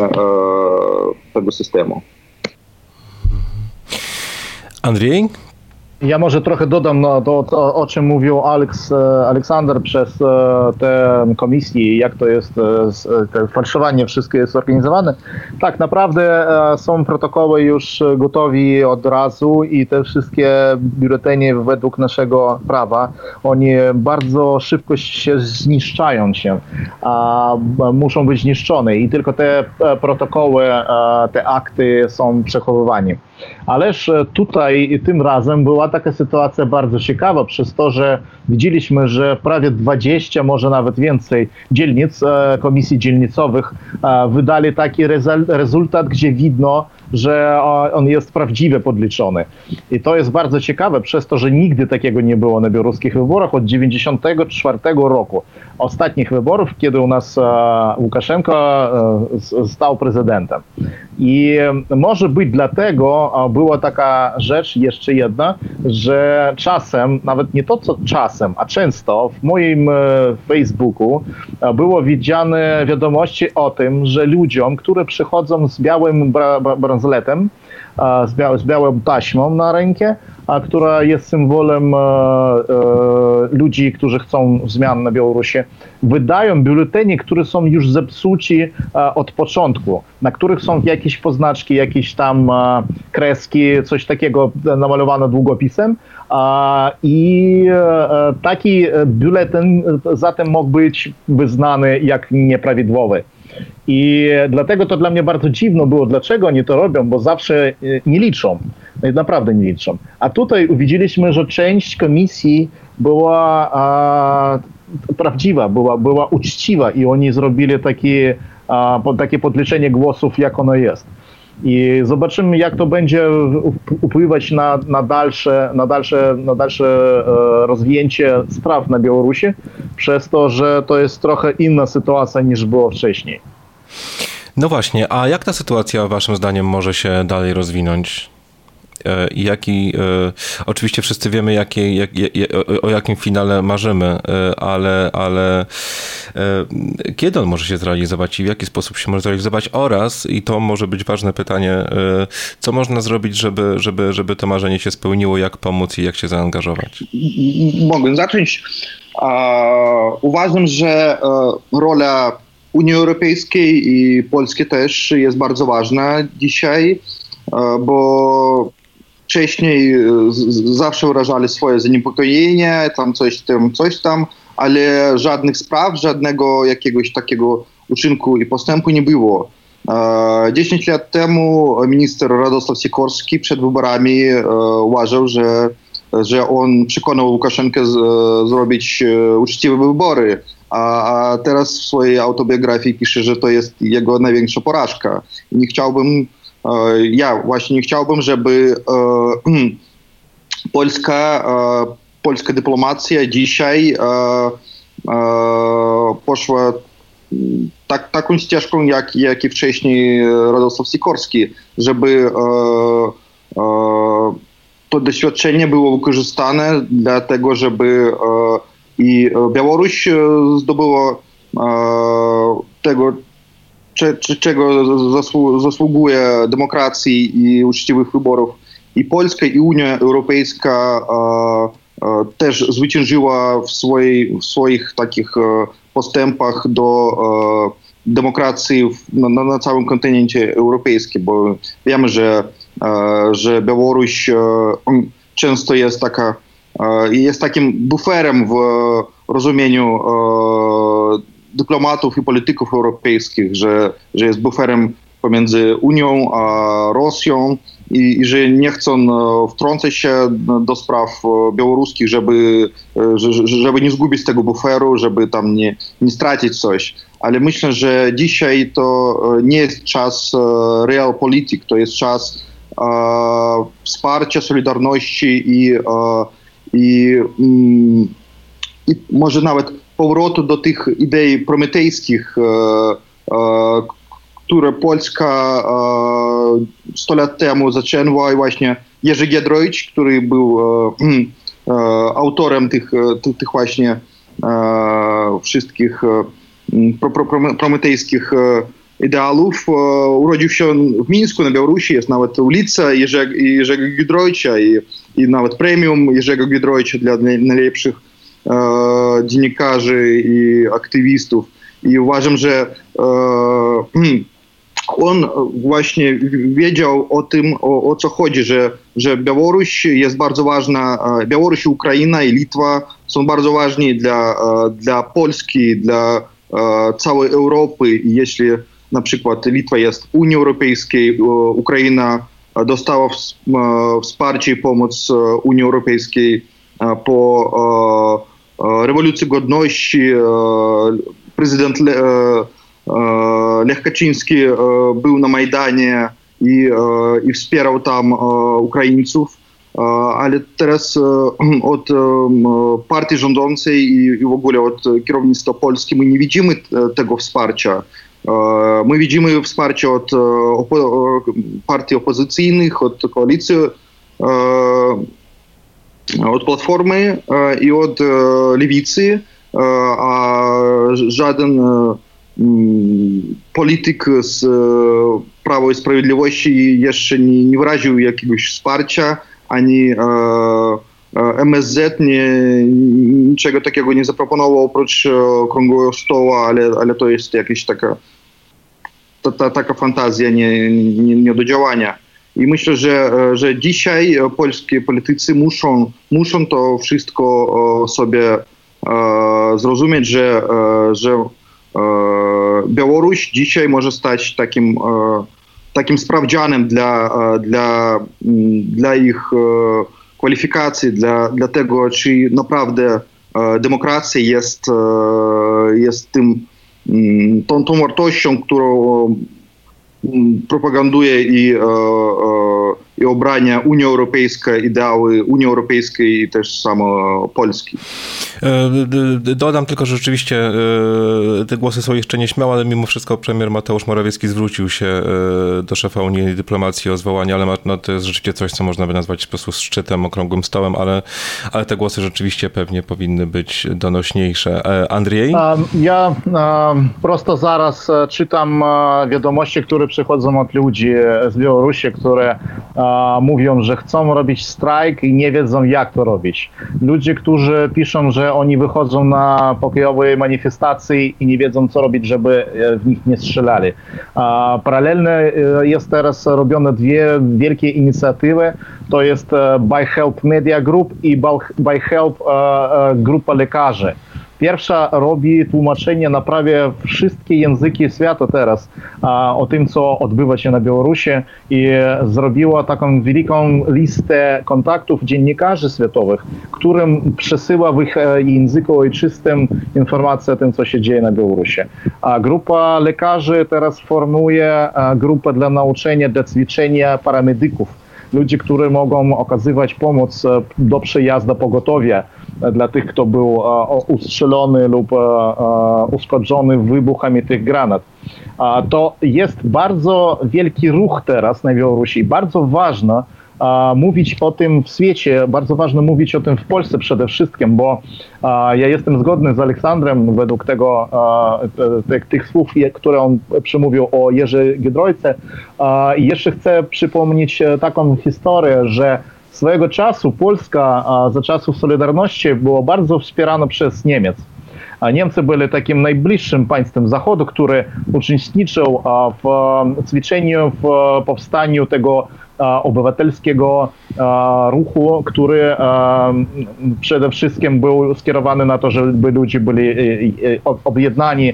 tego systemu. Andrzej, ja może trochę dodam no, to, to, o czym mówił e, Aleksander przez e, te komisje, jak to jest, e, te fałszowanie, wszystko jest zorganizowane. Tak, naprawdę są protokoły już gotowi od razu i te wszystkie biuletyny według naszego prawa, oni bardzo szybko się zniszczają się, a muszą być zniszczone i tylko te protokoły, te akty są przechowywane. Ależ tutaj tym razem była taka sytuacja bardzo ciekawa, przez to, że widzieliśmy, że prawie 20, może nawet więcej dzielnic, komisji dzielnicowych wydali taki rezultat, gdzie widno, że on jest prawdziwie podliczony. I to jest bardzo ciekawe, przez to, że nigdy takiego nie było na białoruskich wyborach od 1994 roku. Ostatnich wyborów, kiedy u nas Łukaszenko stał prezydentem. I może być dlatego była taka rzecz, jeszcze jedna, że czasem, nawet nie to co czasem, a często w moim Facebooku było widziane wiadomości o tym, że ludziom, które przychodzą z białym bransoletem, z, biał, z białą taśmą na rękę, a która jest symbolem e, e, ludzi, którzy chcą zmian na Białorusi, wydają biuletyny, które są już zepsuci e, od początku, na których są jakieś poznaczki, jakieś tam e, kreski, coś takiego namalowane długopisem. I e, taki biuletyn zatem mógł być wyznany jak nieprawidłowy. I dlatego to dla mnie bardzo dziwno było, dlaczego oni to robią, bo zawsze nie liczą, naprawdę nie liczą. A tutaj widzieliśmy, że część komisji była a, prawdziwa, była, była uczciwa i oni zrobili takie, a, takie podliczenie głosów, jak ono jest. I zobaczymy, jak to będzie wpływać na, na, dalsze, na dalsze, na dalsze e, rozwinięcie spraw na Białorusi, przez to, że to jest trochę inna sytuacja niż było wcześniej. No właśnie, a jak ta sytuacja waszym zdaniem może się dalej rozwinąć? E, i jaki, e, oczywiście wszyscy wiemy, jakie, jak, o jakim finale marzymy, e, ale, ale kiedy on może się zrealizować i w jaki sposób się może zrealizować oraz, i to może być ważne pytanie, co można zrobić, żeby, żeby, żeby to marzenie się spełniło, jak pomóc i jak się zaangażować? Mogę zacząć. Uważam, że rola Unii Europejskiej i Polski też jest bardzo ważna dzisiaj, bo wcześniej e, zawsze wyrażali swoje zaniepokojenie, tam coś tam, coś tam, ale żadnych spraw, żadnego jakiegoś takiego uczynku i postępu nie było. 10 lat temu minister Radosław Sikorski przed wyborami e, uważał, że, że on przekonał Łukaszenkę z, zrobić e, uczciwe wybory, a teraz w swojej autobiografii pisze, że to jest jego największa porażka. Nie chciałbym, ja właśnie nie chciałbym, żeby polska, polska dyplomacja dzisiaj poszła tak, taką ścieżką, jak, jak i wcześniej Radosław Sikorski, żeby to doświadczenie było wykorzystane dlatego, żeby i Białoruś zdobyła tego, czego zasługuje demokracji i uczciwych wyborów. I Polska, i Unia Europejska też zwyciężyła w, swojej, w swoich takich postępach do demokracji na, na całym kontynencie europejskim, bo wiemy, że, że Białoruś często jest taka jest takim buferem w rozumieniu dyplomatów i polityków europejskich, że, że jest buferem pomiędzy Unią a Rosją i, i że nie chcą wtrącać się do spraw białoruskich, żeby, żeby nie zgubić tego buferu, żeby tam nie, nie stracić coś. Ale myślę, że dzisiaj to nie jest czas realpolitik, to jest czas wsparcia, solidarności i i, mm, i może nawet powrotu do tych idei prometejskich, które Polska 100 lat temu zaczęła i właśnie Jerzy Giedroyć, który był autorem tych, tych, tych właśnie wszystkich prometejskich ideałów. Urodził się w Mińsku na Białorusi, jest nawet ulica Jerzego, Jerzego Gidrojcia i, i nawet premium Jerzego Gidrojcia dla najlepszych e, dziennikarzy i aktywistów. I uważam, że e, on właśnie wiedział o tym, o, o, co chodzi, że, że Białoruś jest bardzo ważna, Białoruś, Ukraina i Litwa są bardzo ważni dla, dla Polski, dla całej Europy. I jeśli na przykład Litwa jest w Unii Europejskiej, Ukraina dostała wsparcie i pomoc Unii Europejskiej po rewolucji godności. Prezydent Lech Kaczyński był na Majdanie i, i wspierał tam Ukraińców. Ale teraz od partii rządzącej i w ogóle od kierownictwa Polski my nie widzimy tego wsparcia. Мы видим wsparcie od partii opozycyjnych, od koalicji, od od Lewicy, a żaden polityk z Prawa i Sprawiedliwości jeszcze nie, nie wyraził jakiegoś wsparcia, ani MSZ nie, niczego takiego nie zaproponował oprócz okrągłego stołu, ale, ale to jest jakaś taka ta, ta, taka fantazja nie, nie do działania. I myślę, że, że dzisiaj polskie politycy muszą, muszą to wszystko sobie e, zrozumieć, że, e, że e, Białoruś dzisiaj może stać takim, takim sprawdzianem dla, dla, dla ich kwalifikacji, dla, dla tego, czy naprawdę demokracja jest, jest tym tą, tą wartością, którą propaganduje i, i obrania Unia Europejska, ideały Unii Europejskiej i też samo Polski. Dodam tylko, że rzeczywiście te głosy są jeszcze nieśmiałe, ale mimo wszystko premier Mateusz Morawiecki zwrócił się do szefa unijnej dyplomacji o zwołanie, ale no, to jest rzeczywiście coś, co można by nazwać po prostu szczytem, okrągłym stołem, ale, ale te głosy rzeczywiście pewnie powinny być donośniejsze. Andrzej? Ja prosto zaraz czytam wiadomości, które przychodzą od ludzi z Białorusi, które mówią, że chcą robić strajk i nie wiedzą, jak to robić. Ludzie, którzy piszą, że oni wychodzą na pokojowe manifestacje i nie wiedzą, co robić, żeby w nich nie strzelali. Paralelnie jest teraz robione dwie wielkie inicjatywy. To jest By Help Media Group i By Help Grupa Lekarzy Pierwsza robi tłumaczenie na prawie wszystkie języki świata teraz a, o tym, co odbywa się na Białorusi i zrobiła taką wielką listę kontaktów dziennikarzy światowych, którym przesyła w ich języku ojczystym informacje o tym, co się dzieje na Białorusi. A grupa lekarzy teraz formuje grupę dla nauczenia, dla ćwiczenia paramedyków ludzi, którzy mogą okazywać pomoc do przejazdu pogotowia dla tych, kto był ustrzelony lub uszkodzony wybuchami tych granat. To jest bardzo wielki ruch teraz na Białorusi, bardzo ważne, mówić o tym w świecie, bardzo ważne mówić o tym w Polsce przede wszystkim, bo ja jestem zgodny z Aleksandrem według tego, tych, słów, które on przemówił o Jerzy Giedroyce. Jeszcze chcę przypomnieć taką historię, że swojego czasu Polska za czasów Solidarności była bardzo wspierana przez Niemiec. Niemcy byli takim najbliższym państwem Zachodu, który uczestniczył w ćwiczeniu, w powstaniu tego obywatelskiego ruchu, który przede wszystkim był skierowany na to, żeby ludzie byli objednani,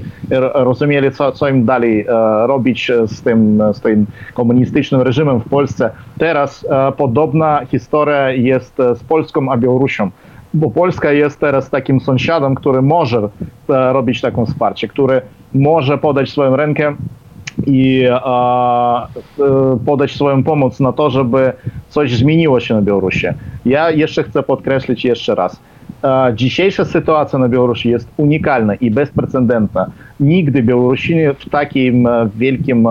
rozumieli, co, co im dalej robić z tym, z tym komunistycznym reżimem w Polsce. Teraz podobna historia jest z Polską a Białorusią bo Polska jest teraz takim sąsiadem, który może robić taką wsparcie, który może podać swoją rękę i a, podać swoją pomoc na to, żeby coś zmieniło się na Białorusi. Ja jeszcze chcę podkreślić jeszcze raz. Dzisiejsza sytuacja na Białorusi jest unikalna i bezprecedentna. Nigdy Białorusini w takim wielkim,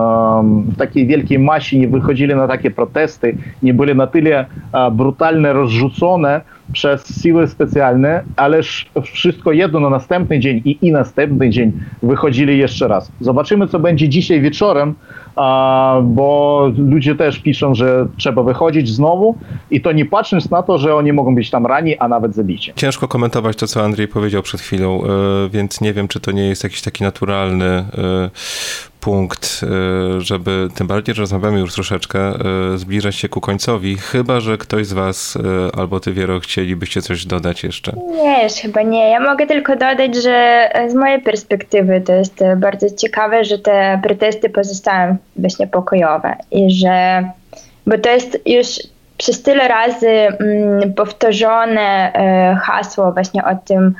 w takiej wielkiej masie nie wychodzili na takie protesty, nie byli na tyle brutalnie rozrzucone, przez siły specjalne, ależ wszystko jedno na następny dzień i, i następny dzień wychodzili jeszcze raz. Zobaczymy, co będzie dzisiaj wieczorem, a, bo ludzie też piszą, że trzeba wychodzić znowu i to nie patrząc na to, że oni mogą być tam rani, a nawet zabici. Ciężko komentować to, co Andrzej powiedział przed chwilą, więc nie wiem, czy to nie jest jakiś taki naturalny punkt, y, żeby tym bardziej, że rozmawiamy już troszeczkę, y, zbliżać się ku końcowi, chyba, że ktoś z was y, albo ty, Wiero, chcielibyście coś dodać jeszcze. Nie, już chyba nie. Ja mogę tylko dodać, że z mojej perspektywy to jest bardzo ciekawe, że te protesty pozostają właśnie pokojowe i że, bo to jest już przez tyle razy mm, powtórzone hasło właśnie o tym,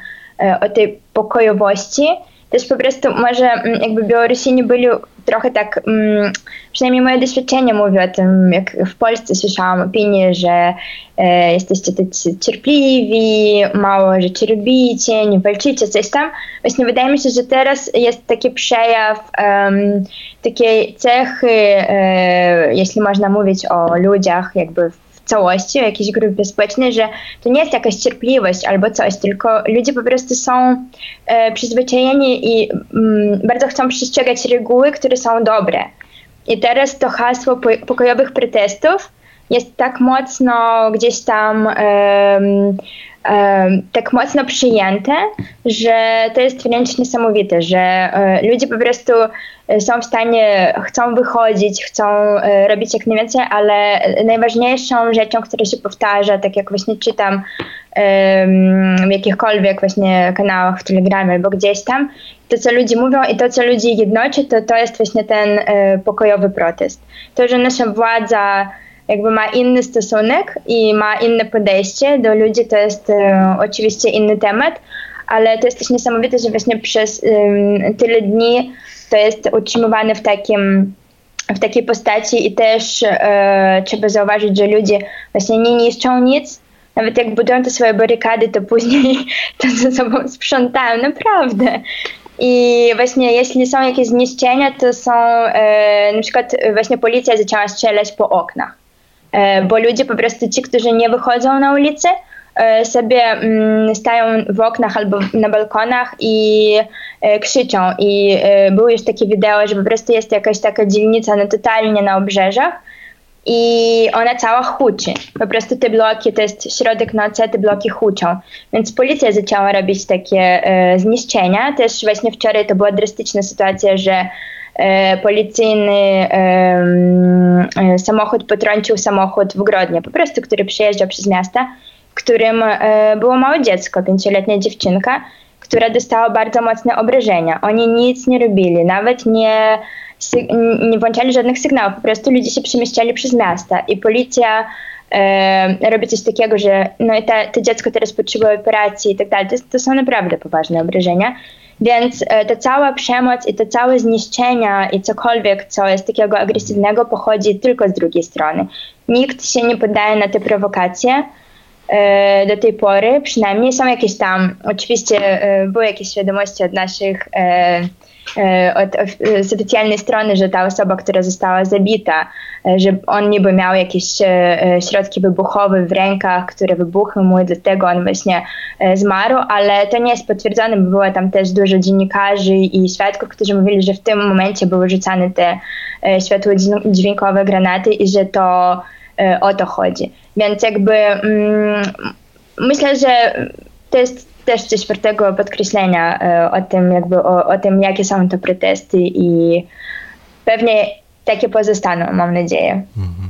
o tej pokojowości, też po prostu może mm, jakby Białorusini byli trochę tak, mm, przynajmniej moje doświadczenie mówi o tym, jak w Polsce słyszałam opinię, że e, jesteście tacy cierpliwi, mało rzeczy robicie, nie walczycie, coś tam. Właśnie wydaje mi się, że teraz jest taki przejaw um, takiej cechy, e, jeśli można mówić o ludziach jakby w całości, o jakiejś grupie społecznej, że to nie jest jakaś cierpliwość albo coś, tylko ludzie po prostu są e, przyzwyczajeni i mm, bardzo chcą przestrzegać reguły, które są dobre. I teraz to hasło pokojowych protestów jest tak mocno gdzieś tam tak mocno przyjęte, że to jest wręcz niesamowite, że e, ludzie po prostu e, są w stanie, chcą wychodzić, chcą e, robić jak najwięcej, ale najważniejszą rzeczą, która się powtarza, tak jak właśnie czytam w jakichkolwiek właśnie kanałach w Telegramie albo gdzieś tam, to co ludzie mówią i to co ludzi jednoczy, to to jest właśnie ten pokojowy protest. To, że nasza władza jakby ma inny stosunek i ma inne podejście do ludzi, to jest e, oczywiście inny temat, ale to jest też niesamowite, że właśnie przez e, tyle dni to jest utrzymywane w takim w takiej postaci i też e, trzeba zauważyć, że ludzie właśnie nie niszczą nic, nawet jak budują te swoje barykady, to później to ze sobą sprzątają, naprawdę. I właśnie jeśli są jakieś zniszczenia, to są e, na przykład właśnie policja zaczęła strzelać po oknach. E, bo ludzie po prostu ci, którzy nie wychodzą na ulicę, e, sobie mm, stają w oknach albo na balkonach i e, krzyczą. I były już takie wideo, że po prostu jest jakaś taka dzielnica no, totalnie na obrzeżach i ona cała huczy. Po prostu te bloki, to jest środek nocy, te bloki huczą. Więc policja zaczęła robić takie e, zniszczenia. Też właśnie wczoraj to była drastyczna sytuacja, że policyjny e, samochód potrącił samochód w Grodnie, po prostu, który przejeżdżał przez miasta, którym e, było małe dziecko, pięcioletnia dziewczynka, która dostała bardzo mocne obrażenia. Oni nic nie robili, nawet nie, nie włączali żadnych sygnałów, po prostu ludzie się przemieszczali przez miasta i policja e, robi coś takiego, że no to dziecko teraz potrzebuje operacji i tak to są naprawdę poważne obrażenia. Więc e, ta cała przemoc i to całe zniszczenia i cokolwiek, co jest takiego agresywnego, pochodzi tylko z drugiej strony. Nikt się nie poddaje na te prowokacje e, do tej pory, przynajmniej są jakieś tam, oczywiście e, były jakieś świadomości od naszych od, z oficjalnej strony, że ta osoba, która została zabita, e, że on niby miał jakieś e, środki wybuchowe w rękach, które wybuchły mu i dlatego on właśnie zmarł, ale to nie jest potwierdzone, bo było tam też dużo dziennikarzy i świadków, którzy mówili, że w tym momencie były rzucane te światło-dźwiękowe granaty i że to o to chodzi. Więc jakby mm, myślę, że to jest też coś wartego podkreślenia e, o tym, jakby o, o tym, jakie są to protesty i pewnie takie pozostaną, mam nadzieję. Mhm.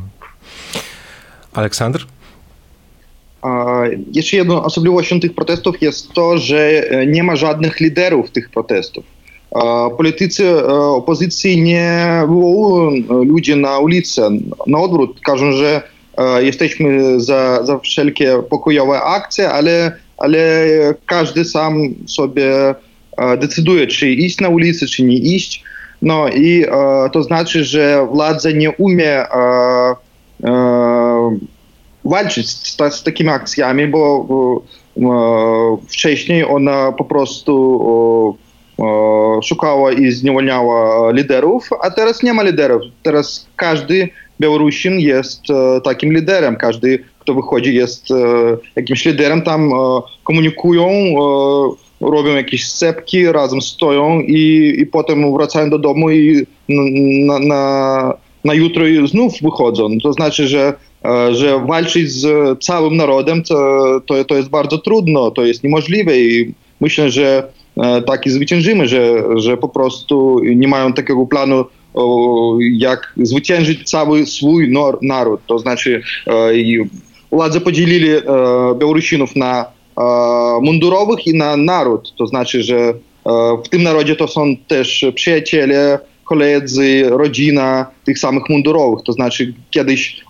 Aleksandr? Jeszcze jedną osobliwością tych protestów jest to, że e, nie ma żadnych liderów tych protestów. Politycy e, opozycji nie wywołują ludzi na ulicę. Na odwrót, każą, że jesteśmy za, za wszelkie pokojowe akcje, ale ale każdy sam sobie e, decyduje, czy iść na ulicę, czy nie iść. No i e, to znaczy, że władza nie umie e, walczyć z, takimi akcjami, bo wcześniej ona po prostu szukała i zwalniała liderów, a teraz nie ma liderów. Teraz każdy Białorusin jest takim liderem, każdy kto wychodzi, jest e, jakimś liderem, tam e, komunikują, e, robią jakieś scepki, razem stoją i, i potem wracają do domu i na, na, na jutro znów wychodzą. To znaczy, że, że walczyć z całym narodem to, to, to jest bardzo trudno, to jest niemożliwe i myślę, że tak i zwyciężymy, że, że po prostu nie mają takiego planu jak zwyciężyć cały swój naród. To znaczy podzielili e, Białorusinów na e, mundurowych i na naród. To znaczy, że e, w tym narodzie to są też przyjaciele, koledzy, rodzina tych samych mundurowych. To znaczy kiedyś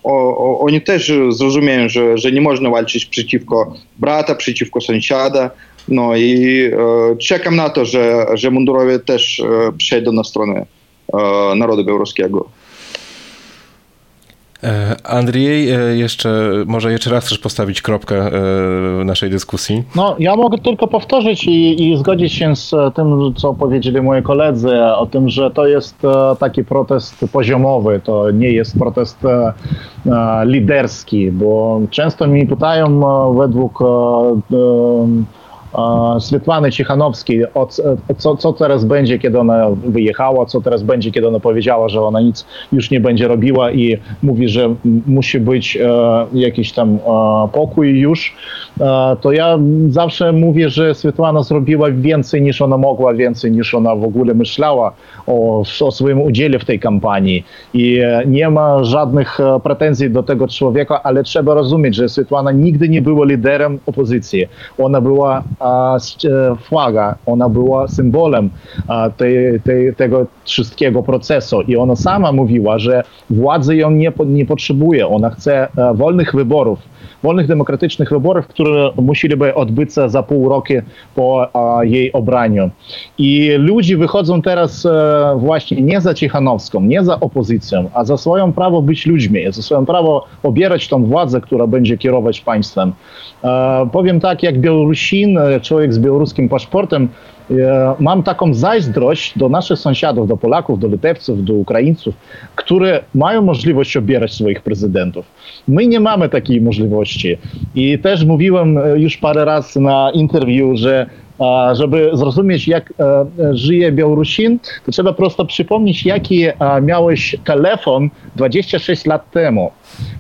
oni też zrozumieją, że, że nie można walczyć przeciwko brata, przeciwko sąsiada. No i e, czekam na to, że, że mundurowie też e, przejdą na stronę narodu białoruskiego. E, Andrzej, e, jeszcze, może jeszcze raz chcesz postawić kropkę e, naszej dyskusji? No, ja mogę tylko powtórzyć i, i zgodzić się z tym, co powiedzieli moi koledzy, o tym, że to jest taki protest poziomowy, to nie jest protest liderski, bo często mi pytają według Swietłany Cichanowskiej, o, co, co teraz będzie, kiedy ona wyjechała, co teraz będzie, kiedy ona powiedziała, że ona nic już nie będzie robiła i mówi, że musi być e, jakiś tam e, pokój już, e, to ja zawsze mówię, że Swietłana zrobiła więcej niż ona mogła, więcej niż ona w ogóle myślała o swoim udziale w tej kampanii i nie ma żadnych pretensji do tego człowieka, ale trzeba rozumieć, że Swietłana nigdy nie była liderem opozycji. Ona była E, flaga, ona była symbolem tej, tej, tego wszystkiego procesu i ona sama mówiła, że władzy ją nie, nie potrzebuje, ona chce e, wolnych wyborów, wolnych demokratycznych wyborów, które musieliby odbyć się za pół roku po jej obraniu. I ludzie wychodzą teraz e, właśnie nie za Cichanowską, nie za opozycją, a za swoją prawo być ludźmi, za swoją prawo obierać tą władzę, która będzie kierować państwem. Powiem tak, jak Białorusin, człowiek z białoruskim paszportem, mam taką zazdrość do naszych sąsiadów, do Polaków, do Litewców, do Ukraińców, które mają możliwość obierać swoich prezydentów. My nie mamy takiej możliwości. I też mówiłem e, już parę razy na interwiu, że żeby zrozumieć, jak e, żyje Białorusin, to trzeba prosto przypomnieć, jaki miałeś telefon 26 lat temu.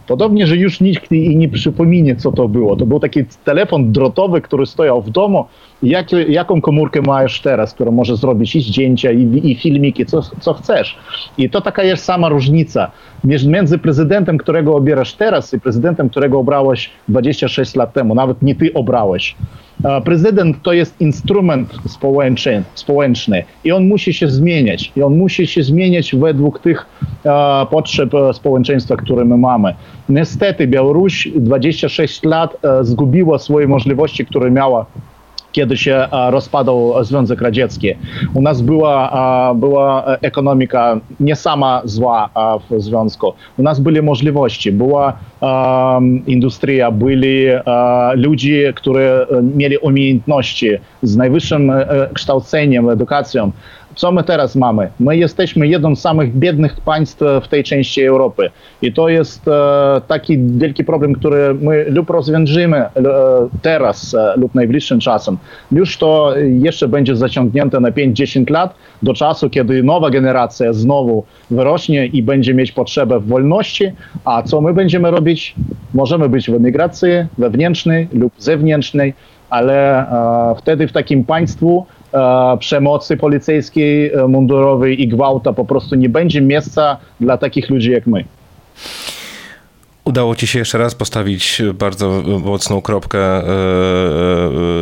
Podobnie, że już nikt i nie przypomina, co to było. To był taki telefon drotowy, który stojał w domu. Jak, jaką komórkę masz teraz, która może zrobić i zdjęcia, i, i filmiki, co, co chcesz. I to taka jest sama różnica między prezydentem, którego obierasz teraz, i prezydentem, którego obrałeś 26 lat temu. Nawet nie ty obrałeś. Prezydent to jest instrument społeczny, społeczny i on musi się zmieniać. I on musi się zmieniać według tych potrzeb społeczeństwa, które my mamy. Niestety Białoruś 26 lat zgubiła swoje możliwości, które miała kiedy się rozpadał Związek Radziecki. U nas była, była ekonomika nie sama zła w związku. U nas były możliwości, była industria, byli ludzie, którzy mieli umiejętności z najwyższym kształceniem, edukacją co my teraz mamy? My jesteśmy jednym z samych biednych państw w tej części Europy. I to jest e, taki wielki problem, który my lub rozwiążemy e, teraz e, lub najbliższym czasem. Już to jeszcze będzie zaciągnięte na 5-10 lat, do czasu, kiedy nowa generacja znowu wyrośnie i będzie mieć potrzebę wolności. A co my będziemy robić? Możemy być w emigracji wewnętrznej lub zewnętrznej, ale e, wtedy w takim państwu e, przemocy policyjskiej, e, mundurowej i gwałta po prostu nie będzie miejsca dla takich ludzi jak my. Udało Ci się jeszcze raz postawić bardzo mocną kropkę, e,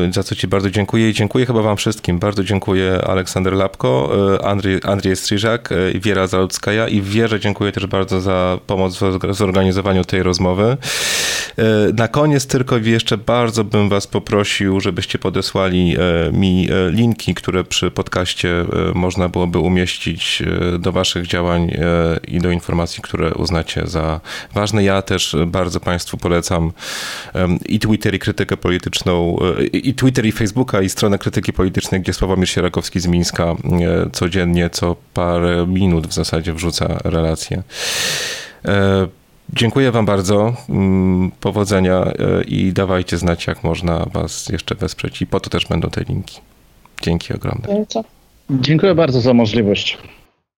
e, za co Ci bardzo dziękuję i dziękuję chyba Wam wszystkim. Bardzo dziękuję Aleksander Lapko, e, Andrzej, Andrzej Stryżak, Wiera Zaludzkaja i Wierze dziękuję też bardzo za pomoc w zorganizowaniu tej rozmowy. Na koniec tylko jeszcze bardzo bym Was poprosił, żebyście podesłali mi linki, które przy podcaście można byłoby umieścić do Waszych działań i do informacji, które uznacie za ważne. Ja też bardzo Państwu polecam i Twitter, i krytykę polityczną, e, i Twitter, i Facebooka, i stronę krytyki politycznej, gdzie Sławomir Sierakowski z Mińska e, codziennie, co parę minut w zasadzie wrzuca relacje. E, dziękuję Wam bardzo. Mm, powodzenia i dawajcie znać, jak można Was jeszcze wesprzeć. I po to też będą te linki. Dzięki ogromne. Dziękuję bardzo za możliwość.